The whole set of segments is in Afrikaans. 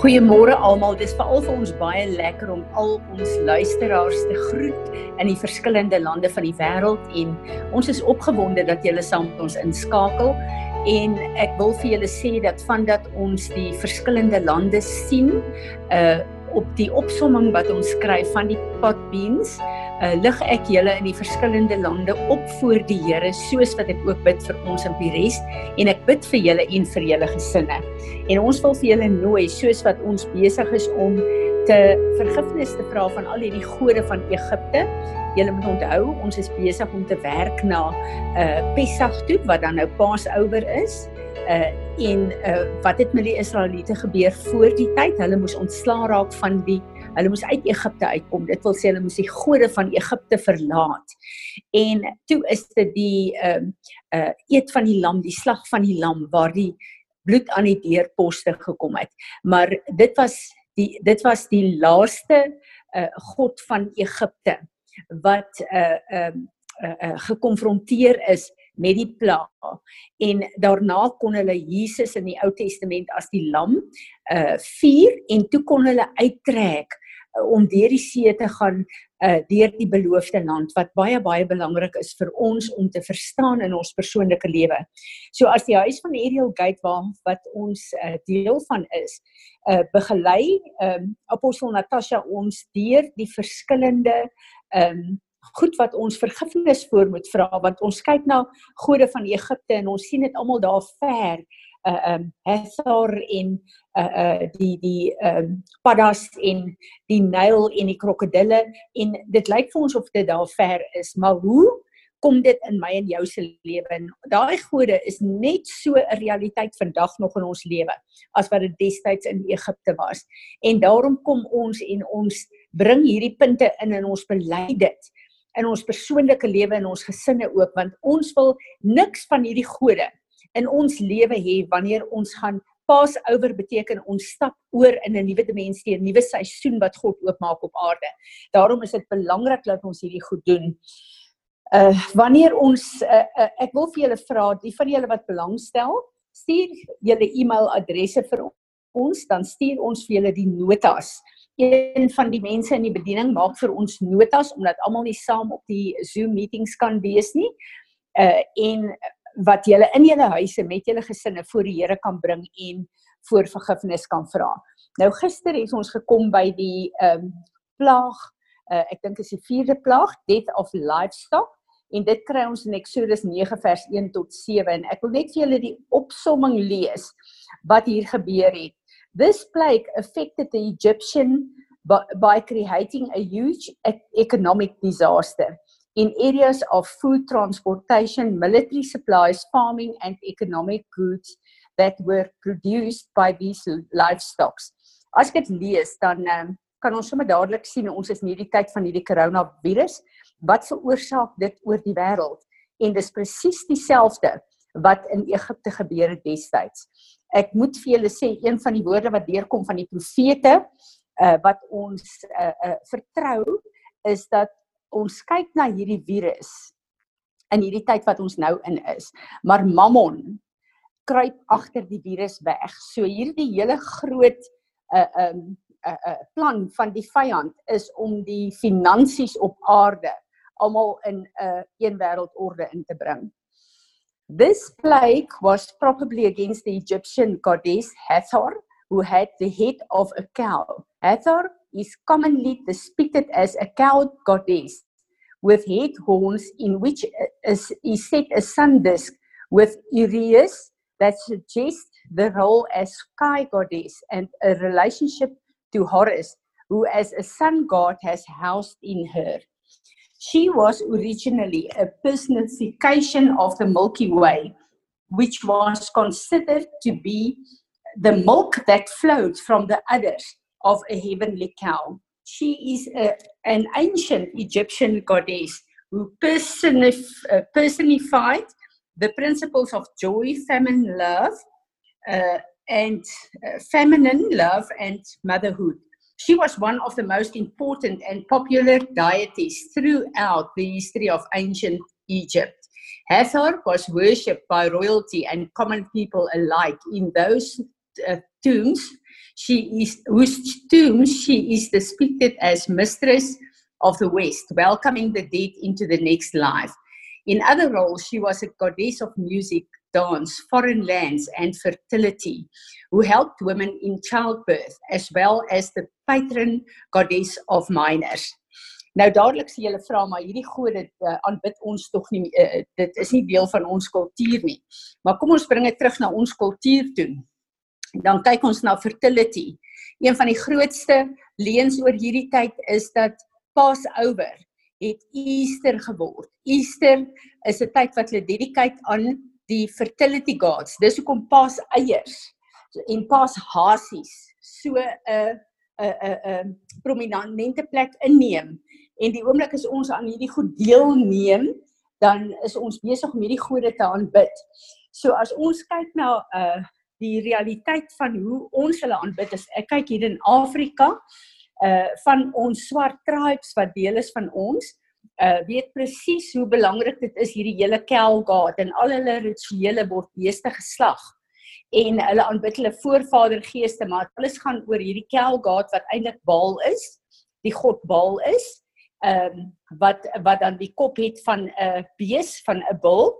Goeiemôre almal. Dis veral vir ons baie lekker om al ons luisteraars te groet in die verskillende lande van die wêreld en ons is opgewonde dat julle saam met ons inskakel en ek wil vir julle sê dat vandat ons die verskillende lande sien, uh op die opsomming wat ons skryf van die pot beans, uh, lig ek julle in die verskillende lande op voor die Here soos wat ek ook bid vir ons in die res en ek bid vir julle en vir julle gesinne. En ons wil vir julle nooi soos wat ons besig is om te vergifnis te vra van al hierdie gode van Egipte. Julle moet onthou, ons is besig om te werk na 'n uh, Pessach toe wat dan nou Passover is. Uh en uh wat het met die Israeliete gebeur voor die tyd? Hulle moes ontslaa raak van die Hulle moes uit Egipte uitkom. Dit wil sê hulle moes die gode van Egipte verlaat. En toe is dit die ehm uh, uh eet van die lam, die slag van die lam waar die bloed aan die deurposte gekom het. Maar dit was die dit was die laaste uh god van Egipte wat uh ehm uh, uh, uh, gekonfronteer is met die plaag en daarna kon hulle Jesus in die Ou Testament as die lam uh vier en toe kon hulle uittrek uh, om deur die see te gaan uh deur die beloofde land wat baie baie belangrik is vir ons om te verstaan in ons persoonlike lewe. So as die huis van Ariel Gate waar wat ons uh, deel van is, uh begelei um apostel Natasha ons deur die verskillende um goed wat ons vergifnis voor moet vra want ons kyk na gode van Egipte en ons sien dit almal daar ver uh um Hathor en uh uh die die um paddas en die Nyl en die krokodille en dit lyk vir ons of dit daar ver is maar hoe kom dit in my en jou se lewe? En daai gode is net so 'n realiteit vandag nog in ons lewe as wat dit destyds in Egipte was. En daarom kom ons en ons bring hierdie punte in in ons bely dit in ons persoonlike lewe en ons gesinne ook want ons wil niks van hierdie gode in ons lewe hê wanneer ons gaan Passover beteken ons stap oor in 'n nuwe dimensie, 'n nuwe seisoen wat God oopmaak op aarde. Daarom is dit belangrik dat ons hierdie goed doen. Uh wanneer ons uh, uh, ek wil vir julle vra, die van julle wat belangstel, stuur julle e-mailadresse vir ons, dan stuur ons vir julle die notas een van die mense in die bediening maak vir ons notas omdat almal nie saam op die Zoom meetings kan wees nie. Uh en wat julle in julle huise met julle gesinne voor die Here kan bring en voor vergifnis kan vra. Nou gister het ons gekom by die ehm um, plaag uh ek dink is die vierde plaag, death of livestock en dit kry ons in Eksodus 9 vers 1 tot 7 en ek wil net vir julle die opsomming lees wat hier gebeur het. This plague affected the Egyptian by, by creating a huge economic disaster in areas of food transportation, military supplies, farming, and economic goods that were produced by these livestock. As ek dit lees, dan um, kan ons sommer dadelik sien ons is in hierdie tyd van hierdie koronavirus. Wat veroorsaak dit oor die wêreld? En dis presies dieselfde wat in Egipte gebeur het destyds ek moet vir julle sê een van die woorde wat deurkom van die profete uh, wat ons uh, uh, vertrou is dat ons kyk na hierdie virus in hierdie tyd wat ons nou in is. Maar mammon kruip agter die virus weg. So hierdie hele groot 'n uh, 'n um, uh, uh, plan van die vyand is om die finansies op aarde almal in 'n uh, een wêreldorde in te bring This plague was probably against the Egyptian goddess Hathor, who had the head of a cow. Hathor is commonly depicted as a cow goddess with head horns in which is, set a sun disk with Urias that suggests the role as sky goddess and a relationship to Horus, who as a sun god has housed in her. She was originally a personification of the Milky Way, which was considered to be the milk that flowed from the udders of a heavenly cow. She is a, an ancient Egyptian goddess who personif- uh, personified the principles of joy, famine, love, uh, and uh, feminine love and motherhood. She was one of the most important and popular deities throughout the history of ancient Egypt. Hathor was worshipped by royalty and common people alike in those uh, tombs she is whose tomb she is depicted as mistress of the west welcoming the dead into the next life in other roles she was a goddess of music dance foreign lands and fertility who helped women in childbirth as well as the patron goddess of miners Nou dadelik sê julle vra maar hierdie gode uh, aanbid ons tog nie uh, dit is nie deel van ons kultuur nie. Maar kom ons bring dit terug na ons kultuur toe. Dan kyk ons na fertility. Een van die grootste leuns oor hierdie tyd is dat Passover het Easter geword. Easter is 'n tyd wat hulle dedicate aan die fertility gods. Dis hoekom Paseiers en Pashasies so 'n 'n 'n 'n prominente plek inneem en die oomblik as ons aan hierdie goed deelneem, dan is ons besig om hierdie gode te aanbid. So as ons kyk na uh die realiteit van hoe ons hulle aanbid, is ek kyk hier in Afrika uh van ons swart tribes wat deel is van ons, uh weet presies hoe belangrik dit is hierdie hele kelgaat en al hulle rituele word beeste geslag en hulle aanbid hulle voorvadergeeste maar alles gaan oor hierdie kelgaat wat eintlik Baal is die god Baal is ehm um, wat wat dan die kop het van 'n uh, bees van 'n bul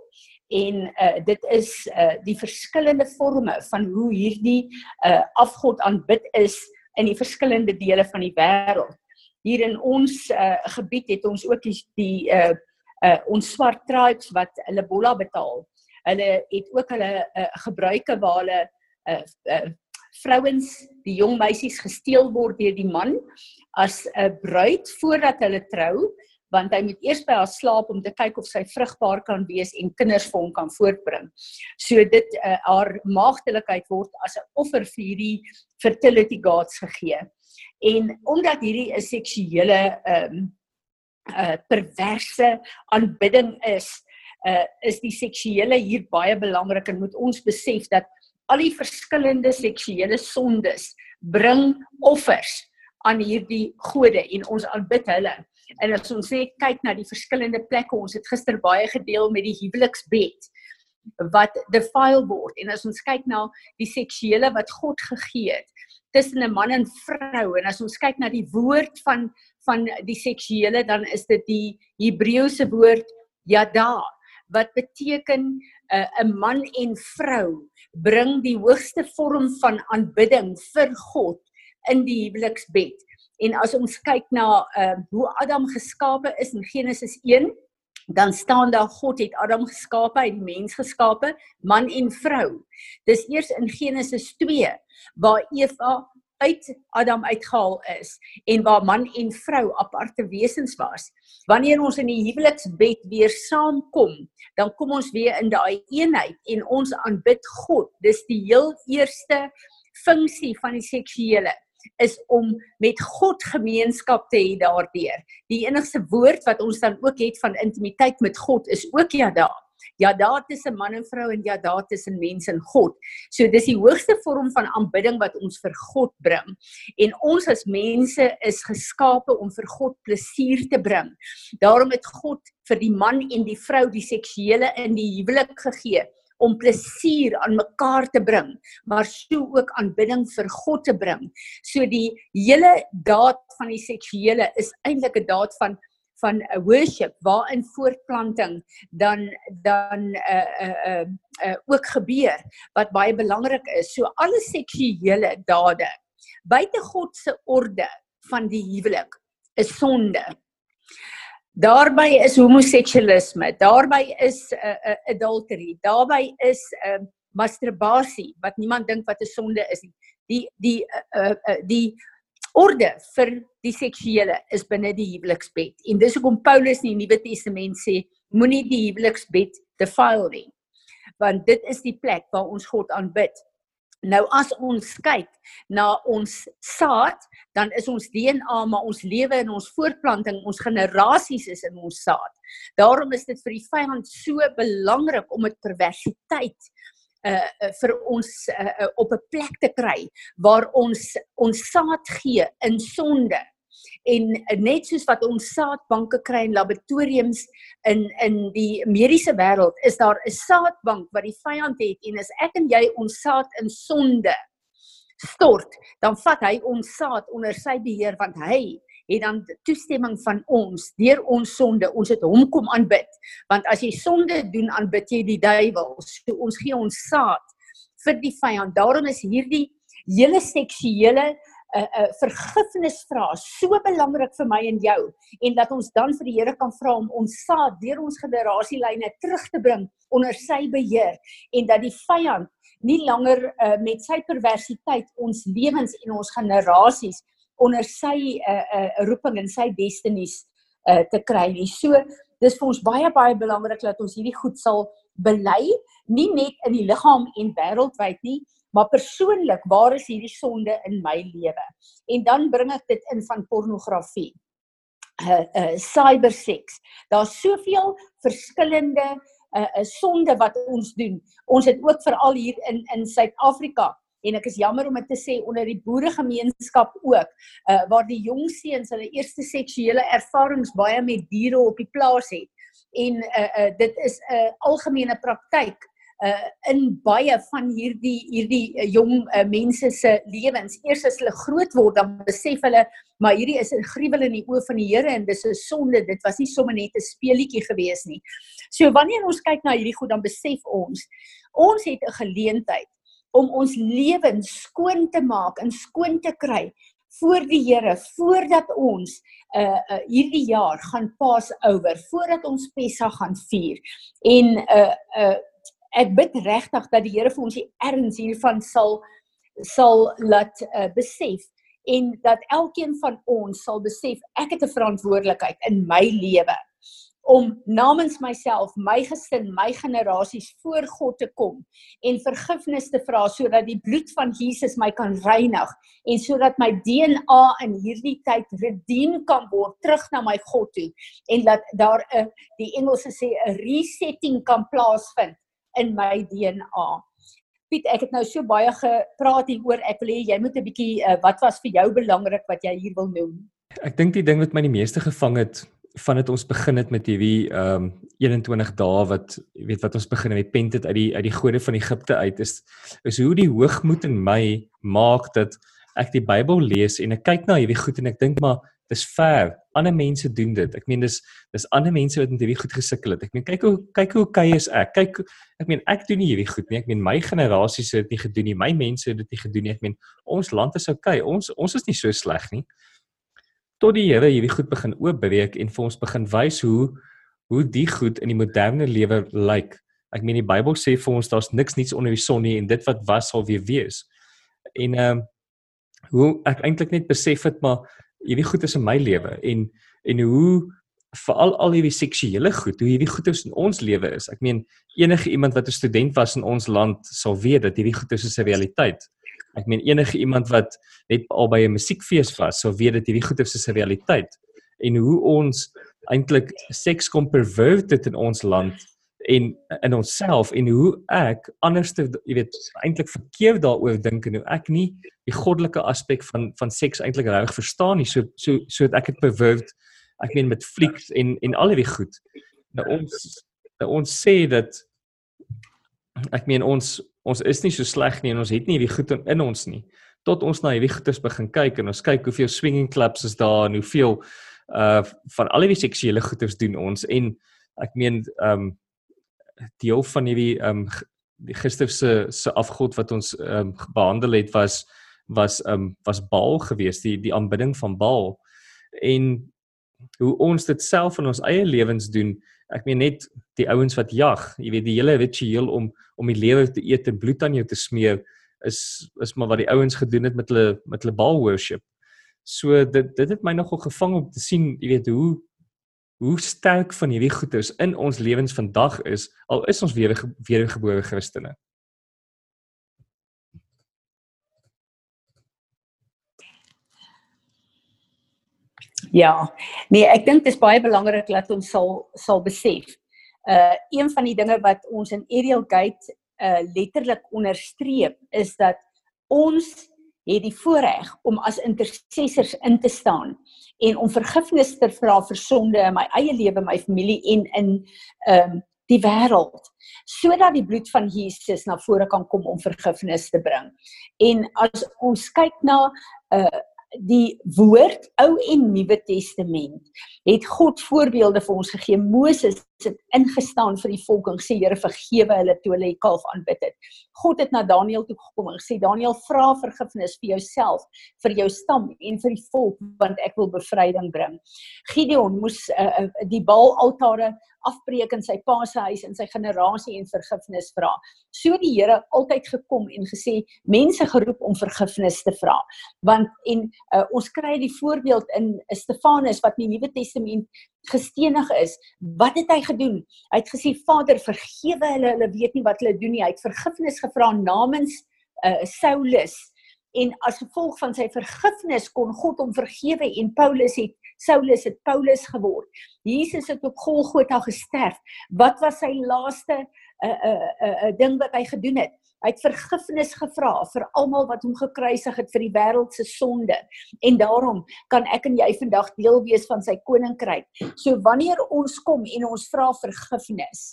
en uh, dit is uh, die verskillende forme van hoe hierdie uh, afgod aanbid is in die verskillende dele van die wêreld. Hier in ons uh, gebied het ons ook die, die uh, uh, ons swart tribes wat hulle bolla betaal. Hulle het ook hulle uh, gebruike waar hulle uh, uh, vrouens, die jong meisies gesteel word deur die man as 'n bruid voordat hulle trou, want hy moet eers by haar slaap om te kyk of sy vrugbaar kan wees en kinders vir hom kan voortbring. So dit uh, haar maagdelikheid word as 'n offer vir hierdie fertility gods gegee. En omdat hierdie 'n seksuele ehm um, uh, perverse aanbidding is, uh, is die seksuele hier baie belangrik en moet ons besef dat al die verskillende seksuele sondes bring offers aan hierdie gode en ons aanbid hulle. En as ons sê kyk na die verskillende plekke, ons het gister baie gedeel met die huweliksbed wat defile word en as ons kyk na die seksuele wat God gegee het tussen 'n man en vrou en as ons kyk na die woord van van die seksuele dan is dit die Hebreëse woord yada wat beteken 'n uh, 'n man en vrou bring die hoogste vorm van aanbidding vir God in die huweliksbed. En as ons kyk na uh hoe Adam geskape is in Genesis 1, dan staan daar God het Adam geskape, hy het mens geskape, man en vrou. Dis eers in Genesis 2 waar Eva uit Adam uitgehaal is en waar man en vrou aparte wesens was. Wanneer ons in die huweliksbed weer saamkom, dan kom ons weer in daai eenheid en ons aanbid God. Dis die heel eerste funksie van die seksuele is om met God gemeenskap te hê daardeur. Die enigste woord wat ons dan ook het van intimiteit met God is ook ja daar ja daar tussen man en vrou en ja daar tussen mens en God. So dis die hoogste vorm van aanbidding wat ons vir God bring. En ons as mense is geskape om vir God plesier te bring. Daarom het God vir die man en die vrou die seksuele in die huwelik gegee om plesier aan mekaar te bring, maar so ook aanbidding vir God te bring. So die hele daad van die seksuele is eintlik 'n daad van van 'n worship waarin voortplanting dan dan 'n uh, 'n uh, 'n uh, uh, ook gebeur wat baie belangrik is. So alle seksuele dade buite God se orde van die huwelik is sonde. Daarby is homoseksualisme, daarby is 'n uh, uh, adultery, daarby is 'n uh, masturbasie wat niemand dink wat 'n sonde is nie. Die die uh, uh, die orde vir die seksuele is binne die huweliksbed. En dis hoekom Paulus in die Nuwe Testament sê moenie die huweliksbed defile nie. Want dit is die plek waar ons God aanbid. Nou as ons kyk na ons saad, dan is ons DNA maar ons lewe en ons voortplanting, ons generasies is in ons saad. Daarom is dit vir die vyand so belangrik om dit perversiteit uh, uh vir ons uh, uh, op 'n plek te kry waar ons ons saad gee in sonde en uh, net soos wat ons saadbanke kry in laboratoriums in in die mediese wêreld is daar 'n saadbank wat die vyand het. En as ek en jy ons saad in sonde stort, dan vat hy ons saad onder sy beheer want hy het dan toestemming van ons deur ons sonde. Ons het hom kom aanbid. Want as jy sonde doen aanbid jy die duiwel. So ons gee ons saad vir die vyand daarom is hierdie hele seksuele 'n uh, uh, vergifnis vra so belangrik vir my en jou en dat ons dan vir die Here kan vra om ons saad deur ons generasielyne terug te bring onder sy beheer en dat die vyand nie langer uh, met sy perversiteit ons lewens en ons generasies onder sy uh, uh, roeping en sy destinies uh, te kry nie. So dis vir ons baie baie belangrik dat ons hierdie goed sal bely, nie net in die liggaam en wêreldwyd nie, maar persoonlik, waar is hierdie sonde in my lewe? En dan bring ek dit in van pornografie. Uh uh cyberseks. Daar's soveel verskillende uh, uh sonde wat ons doen. Ons het ook veral hier in in Suid-Afrika en ek is jammer om dit te sê onder die boeregemeenskap ook uh, waar die jong seuns hulle eerste seksuele ervarings baie met diere op die plaas het en uh, uh, dit is 'n uh, algemene praktyk uh, in baie van hierdie hierdie jong uh, mense se lewens. Eers as hulle groot word dan besef hulle maar hierdie is 'n gruwel in die oë van die Here en dis 'n sonde. Dit was nie sommer net 'n speelietjie gewees nie. So wanneer ons kyk na hierdie goed dan besef ons ons het 'n geleentheid om ons lewens skoon te maak en skoon te kry voor die Here voordat ons uh, uh hierdie jaar gaan Passover voordat ons Pessach gaan vier. En uh uh ek bid regtig dat die Here vir ons die erns hiervan sal sal laat uh, besef en dat elkeen van ons sal besef ek het 'n verantwoordelikheid in my lewe om namens myself, my gesin, my generasies voor God te kom en vergifnis te vra sodat die bloed van Jesus my kan reinig en sodat my DNA in hierdie tyd redeem kan word terug na my God toe en dat daar 'n die Engelse sê 'n resetting kan plaasvind in my DNA. Piet, ek het nou so baie gepraat hieroor. Ek wil hê jy moet 'n bietjie uh, wat was vir jou belangrik wat jy hier wil noem? Ek dink die ding wat my die meeste gevang het van dit ons begin het met hierdie ehm um, 21 dae wat jy weet wat ons begin met pent uit die uit die gode van Egipte uit is is hoe die hoogmoed in my maak dat ek die Bybel lees en ek kyk na hierdie goed en ek dink maar dis ver. Ander mense doen dit. Ek meen dis dis ander mense wat met hierdie goed gesukkel het. Ek meen kyk hoe kyk hoe kyk is ek. Kyk ek meen ek doen nie hierdie goed nie. Ek meen my generasie het dit nie gedoen nie. My mense het dit nie gedoen nie. Ek meen ons land is okay. ons ons is nie so sleg nie. Tot die Here hierdie goed begin oopbreek en vir ons begin wys hoe hoe die goed in die moderne lewe lyk. Ek meen die Bybel sê vir ons daar's niks niets onder die son nie en dit wat was sal weer wees. En ehm um, hoe ek eintlik net besef het maar hierdie goed is in my lewe en en hoe veral al hierdie seksuele goed, hoe hierdie goed in ons lewe is. Ek meen enige iemand wat 'n student was in ons land sal weet dat hierdie goed is 'n realiteit. Ek meen enige iemand wat net al by 'n musiekfees was, sou weet dat hierdie goeie is 'n realiteit en hoe ons eintlik seks kom pervert dit in ons land en in onsself en hoe ek anders te jy weet eintlik verkeerd daaroor dink en hoe ek nie die goddelike aspek van van seks eintlik reg verstaan nie so so so dat ek dit pervert ek meen met flieks en en al die goed. Nou ons nou ons sê dat ek meen ons ons is nie so sleg nie en ons het nie hierdie goed in ons nie. Tot ons na hierdie goeters begin kyk en ons kyk hoeveel swinging clubs is daar en hoeveel uh van al die seksuele goeters doen ons en ek meen um deel van hierdie um die gister se se afgod wat ons um behandel het was was um was Baal geweest die die aanbidding van Baal en hoe ons dit self in ons eie lewens doen ek meen net die ouens wat jag, jy weet die hele ritueel om om die lewe te eet en bloed aan jou te smeer is is maar wat die ouens gedoen het met hulle met hulle baal worship. So dit dit het my nogal gevang om te sien, jy weet hoe hoe sterk van hierdie goeders in ons lewens vandag is al is ons weer wedergebore Christene. Ja. Nee, ek dink dit is baie belangrik dat ons sal sal besef. Uh een van die dinge wat ons in Ariel Gate uh letterlik onderstreep is dat ons het die voorreg om as intercessors in te staan en om vergifnis te vra vir sonde in my eie lewe, my familie en in ehm um, die wêreld sodat die bloed van Jesus na vore kan kom om vergifnis te bring. En as ons kyk na 'n uh, die woord Ou en Nuwe Testament het God voorbeelde vir ons gegee. Moses het ingestaan vir die volk en gesê Here vergewe hulle toe hulle die kalf aanbid het. God het na Daniël toe gekom en gesê Daniël vra vergifnis vir jouself, vir jou stam en vir die volk want ek wil bevryding bring. Gideon moes uh, die Baal altare afbreek in sy pa se huis en sy generasie en vergifnis vra. So die Here altyd gekom en gesê mense geroep om vergifnis te vra. Want en uh, ons kry die voorbeeld in Stefanus wat in die Nuwe Testament gestenig is. Wat het hy gedoen? Hy het gesê Vader vergewe hulle, hulle weet nie wat hulle doen nie. Hy het vergifnis gevra namens uh, Saulus en as gevolg van sy vergifnis kon God hom vergewe en Paulus het Saulus het Paulus geword. Jesus het op Golgotha gesterf. Wat was sy laaste 'n uh, 'n uh, 'n uh, ding wat hy gedoen het? Hy het vergifnis gevra vir almal wat hom gekruisig het vir die wêreld se sonde. En daarom kan ek en jy vandag deel wees van sy koninkryk. So wanneer ons kom en ons vra vergifnis,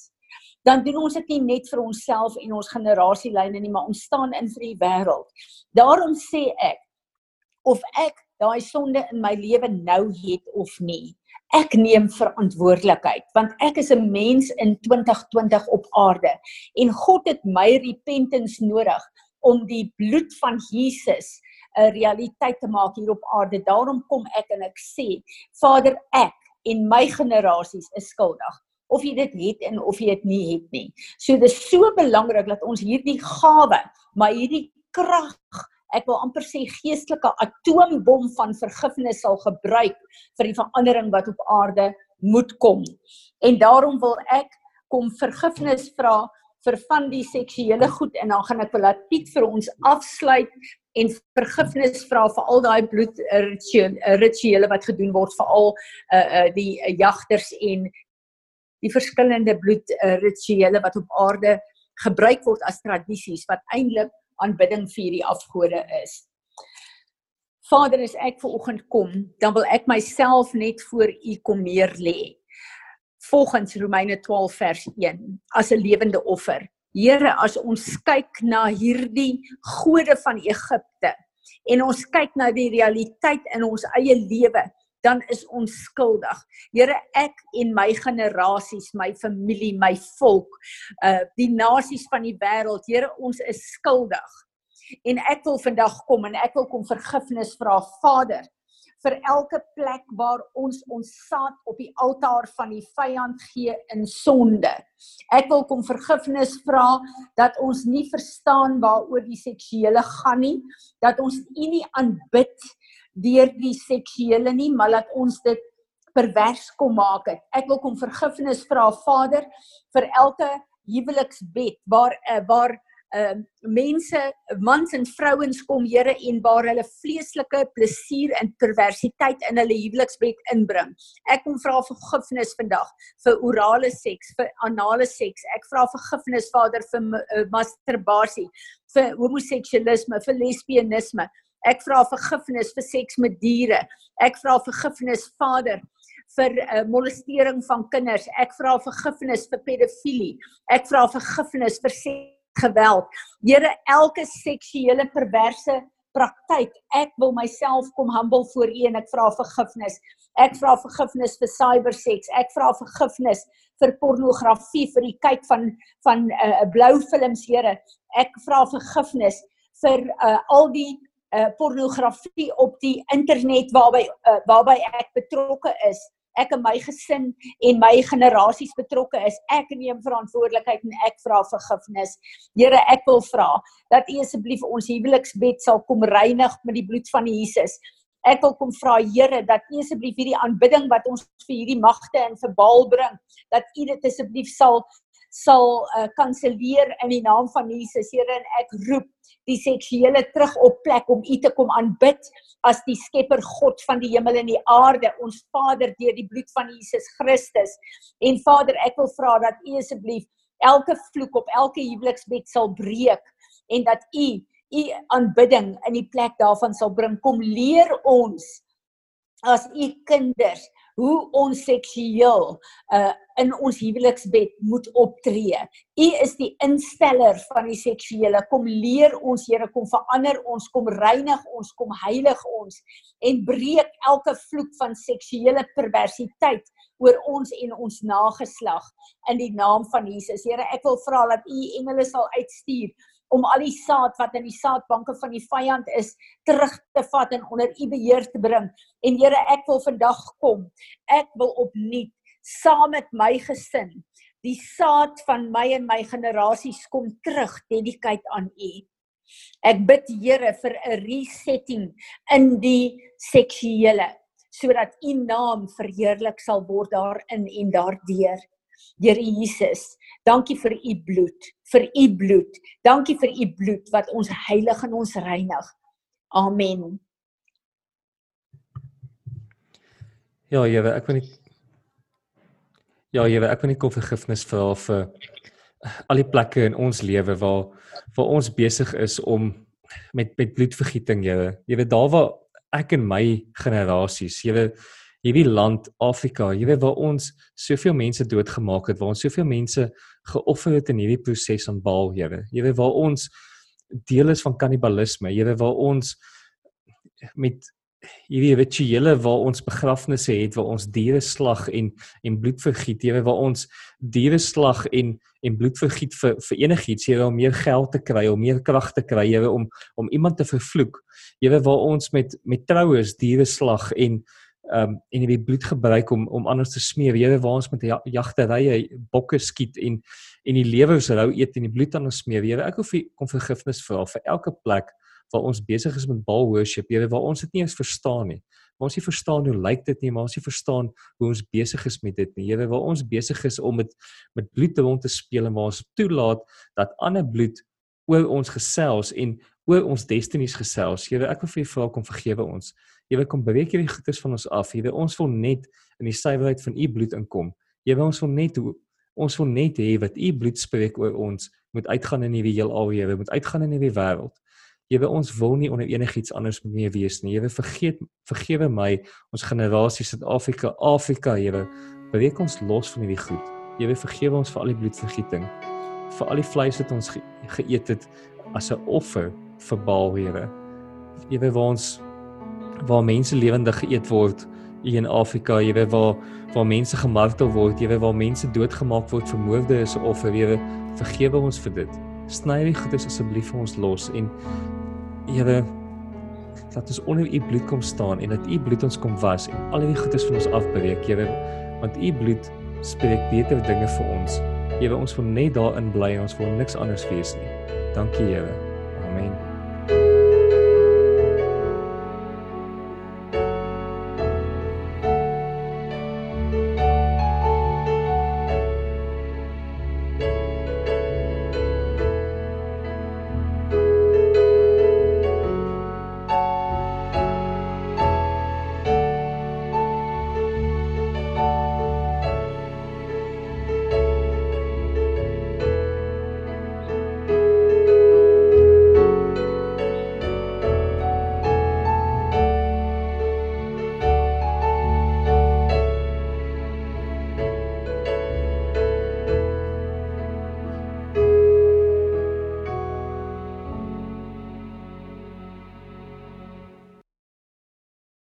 dan doen ons dit nie net vir onsself en ons generasielyne nie, maar ons staan in vir die wêreld. Daarom sê ek of ek daai sonde in my lewe nou het of nie. Ek neem verantwoordelikheid want ek is 'n mens in 2020 op aarde en God het my repentance nodig om die bloed van Jesus 'n realiteit te maak hier op aarde. Daarom kom ek en ek sê, Vader, ek en my generasies is skuldig of jy dit het en of jy dit nie het nie. So dis so belangrik dat ons hierdie gawe, maar hierdie krag ek wil amper sê geestelike atoombom van vergifnis sal gebruik vir die verandering wat op aarde moet kom. En daarom wil ek kom vergifnis vra vir van die seksuele goed en dan gaan ek wil laat Piet vir ons afsluit en vergifnis vra vir al daai bloed rituele wat gedoen word vir al uh, uh, die uh, jagters en die verskillende bloed rituele wat op aarde gebruik word as tradisies wat eintlik aanbidding vir die afgode is. Vader, as ek ver oggend kom, dan wil ek myself net voor U kom neer lê. Volgens Romeine 12 vers 1 as 'n lewende offer. Here, as ons kyk na hierdie gode van Egipte en ons kyk na die realiteit in ons eie lewe, dan is ons skuldig. Here, ek en my generasies, my familie, my volk, uh die nasies van die wêreld, Here, ons is skuldig. En ek wil vandag kom en ek wil kom vergifnis vra, Vader, vir elke plek waar ons ons saad op die altaar van die vyand gee in sonde. Ek wil kom vergifnis vra dat ons nie verstaan waaroor die seksuele gaan nie, dat ons U nie aanbid nie deur die seksuele nie, maar laat ons dit pervers kom maak het. Ek wil kom vergifnis vra Vader vir elke huweliksbed waar uh, waar uh, mense mans en vrouens kom Here en waar hulle vleeslike plesier en perversiteit in hulle huweliksbed inbring. Ek kom vra vergifnis vandag vir orale seks, vir anale seks. Ek vra vergifnis Vader vir uh, masturbasie, vir homoseksualisme, vir lesbienisme. Ek vra vergifnis vir seks met diere. Ek vra vergifnis Vader vir uh, molestering van kinders. Ek vra vergifnis vir pedofilie. Ek vra vergifnis vir geweld. Here, elke seksuele perverse praktyk, ek wil myself kom humble voor U en ek vra vergifnis. Ek vra vergifnis vir cyberseks. Ek vra vergifnis vir pornografie, vir die kyk van van 'n uh, blou films, Here. Ek vra vergifnis vir uh, al die uh, pornografie op die internet waarby uh, waarby ek betrokke is. Ek en my gesin en my generasies betrokke is. Ek neem verantwoordelikheid en ek vra vergifnis. Here ek wil vra dat U asseblief ons huweliksbed sal kom reinig met die bloed van Jesus. Ek wil kom vra Here dat U asseblief hierdie aanbidding wat ons vir hierdie magte en vir Baal bring dat U dit asseblief sal sal uh, kanselleer in die naam van Jesus. Here en ek roep die seksuele terug op plek om U te kom aanbid as die skepper God van die hemel en die aarde, ons Vader deur die bloed van Jesus Christus. En Vader, ek wil vra dat U asseblief elke vloek op elke huweliksbed sal breek en dat U U aanbidding in die plek daarvan sal bring. Kom leer ons as U kinders hoe ons seksueel uh in ons huweliksbed moet optree. U is die insteller van die seksuele. Kom leer ons, Here, kom verander ons, kom reinig ons, kom heilig ons en breek elke vloek van seksuele perversiteit oor ons en ons nageslag in die naam van Jesus. Here, ek wil vra dat U engele sal uitstuur om al die saad wat in die saadbanke van die vyand is terug te vat en onder u beheer te bring. En Here, ek wil vandag kom. Ek wil opnuut saam met my gesin die saad van my en my generasies kom terug dedicate aan u. Ek bid Here vir 'n resetting in die seksuele sodat u naam verheerlik sal word daarin en daardeur. Here Jesus, dankie vir u bloed, vir u bloed. Dankie vir u bloed wat ons heilig en ons reinig. Amen. Ja, Here, ek wil net Ja, Here, ek wil net kom vergifnis vra vir al die plekke in ons lewe waar waar ons besig is om met met bloedvergieting, Here. Jy weet daar waar ek en my generasies, jy weet hierdie land Afrika, jy weet waar ons soveel mense doodgemaak het, waar ons soveel mense geoffer het in hierdie proses aan Baal, weet. Jy weet waar ons deel is van kannibalisme, jy weet waar ons met hierdie rituele waar ons begrafnisse het waar ons diere slag en en bloed vergiet, jy weet waar ons diere slag en en bloed vergiet vir vir enigiets, jy weet om meer geld te kry, om meer krag te kry, jy weet om om iemand te vervloek. Jy weet waar ons met met troues diere slag en um, en jy bloed gebruik om om anders te smeer. Jy weet waar ons met ja, jagterye bokke skiet en en die lewers rou eet en die bloed aan smeer. Jy weet ek hoef kom vergifnis vra vir elke plek waar ons besig is met bal worship. Jy weet waar ons dit nie eens verstaan nie. Ons nie verstaan hoe lyk dit nie, maar ons nie verstaan hoe ons besig is met dit nie. Jy weet waar ons besig is om met met bloed rond te speel en waar ons toelaat dat ander bloed oor ons gesels en oor ons destinies gesels. Weet ek wil vir jou vra kom vergewe ons. Jy wil kom breek hierdie goedes van ons af. Jy wil ons wil net in die suiwerheid van u bloed inkom. Jy wil ons wil net ons wil net hê wat u bloed spreek oor ons moet uitgaan in hierdie heelal, jy moet uitgaan in hierdie wêreld. Jy wil ons wil nie onder enigiets anders meer wees nie. Jy wil vergeet vergewe my ons generasie Suid-Afrika, Afrika, jy wil breek ons los van hierdie goed. Jy wil vergewe ons vir al die bloedvergieting, vir al die vleis wat ons ge geëet het as 'n offer vir Baal, Here. Jy wil ons waar mense lewendig geëet word in Afrika, jy weet waar waar mense gemartel word, jy weet waar mense doodgemaak word vir moorde is of vir weer vergewe ons vir dit. Sny die goedes asseblief vir ons los en Here laat ons onder u bloed kom staan en dat u bloed ons kom was en al die goedes van ons afbreek, Here, want u bloed spreek beter dinge vir ons. Here, ons wil net daarin bly en ons wil niks anders wees nie. Dankie, Here. Amen.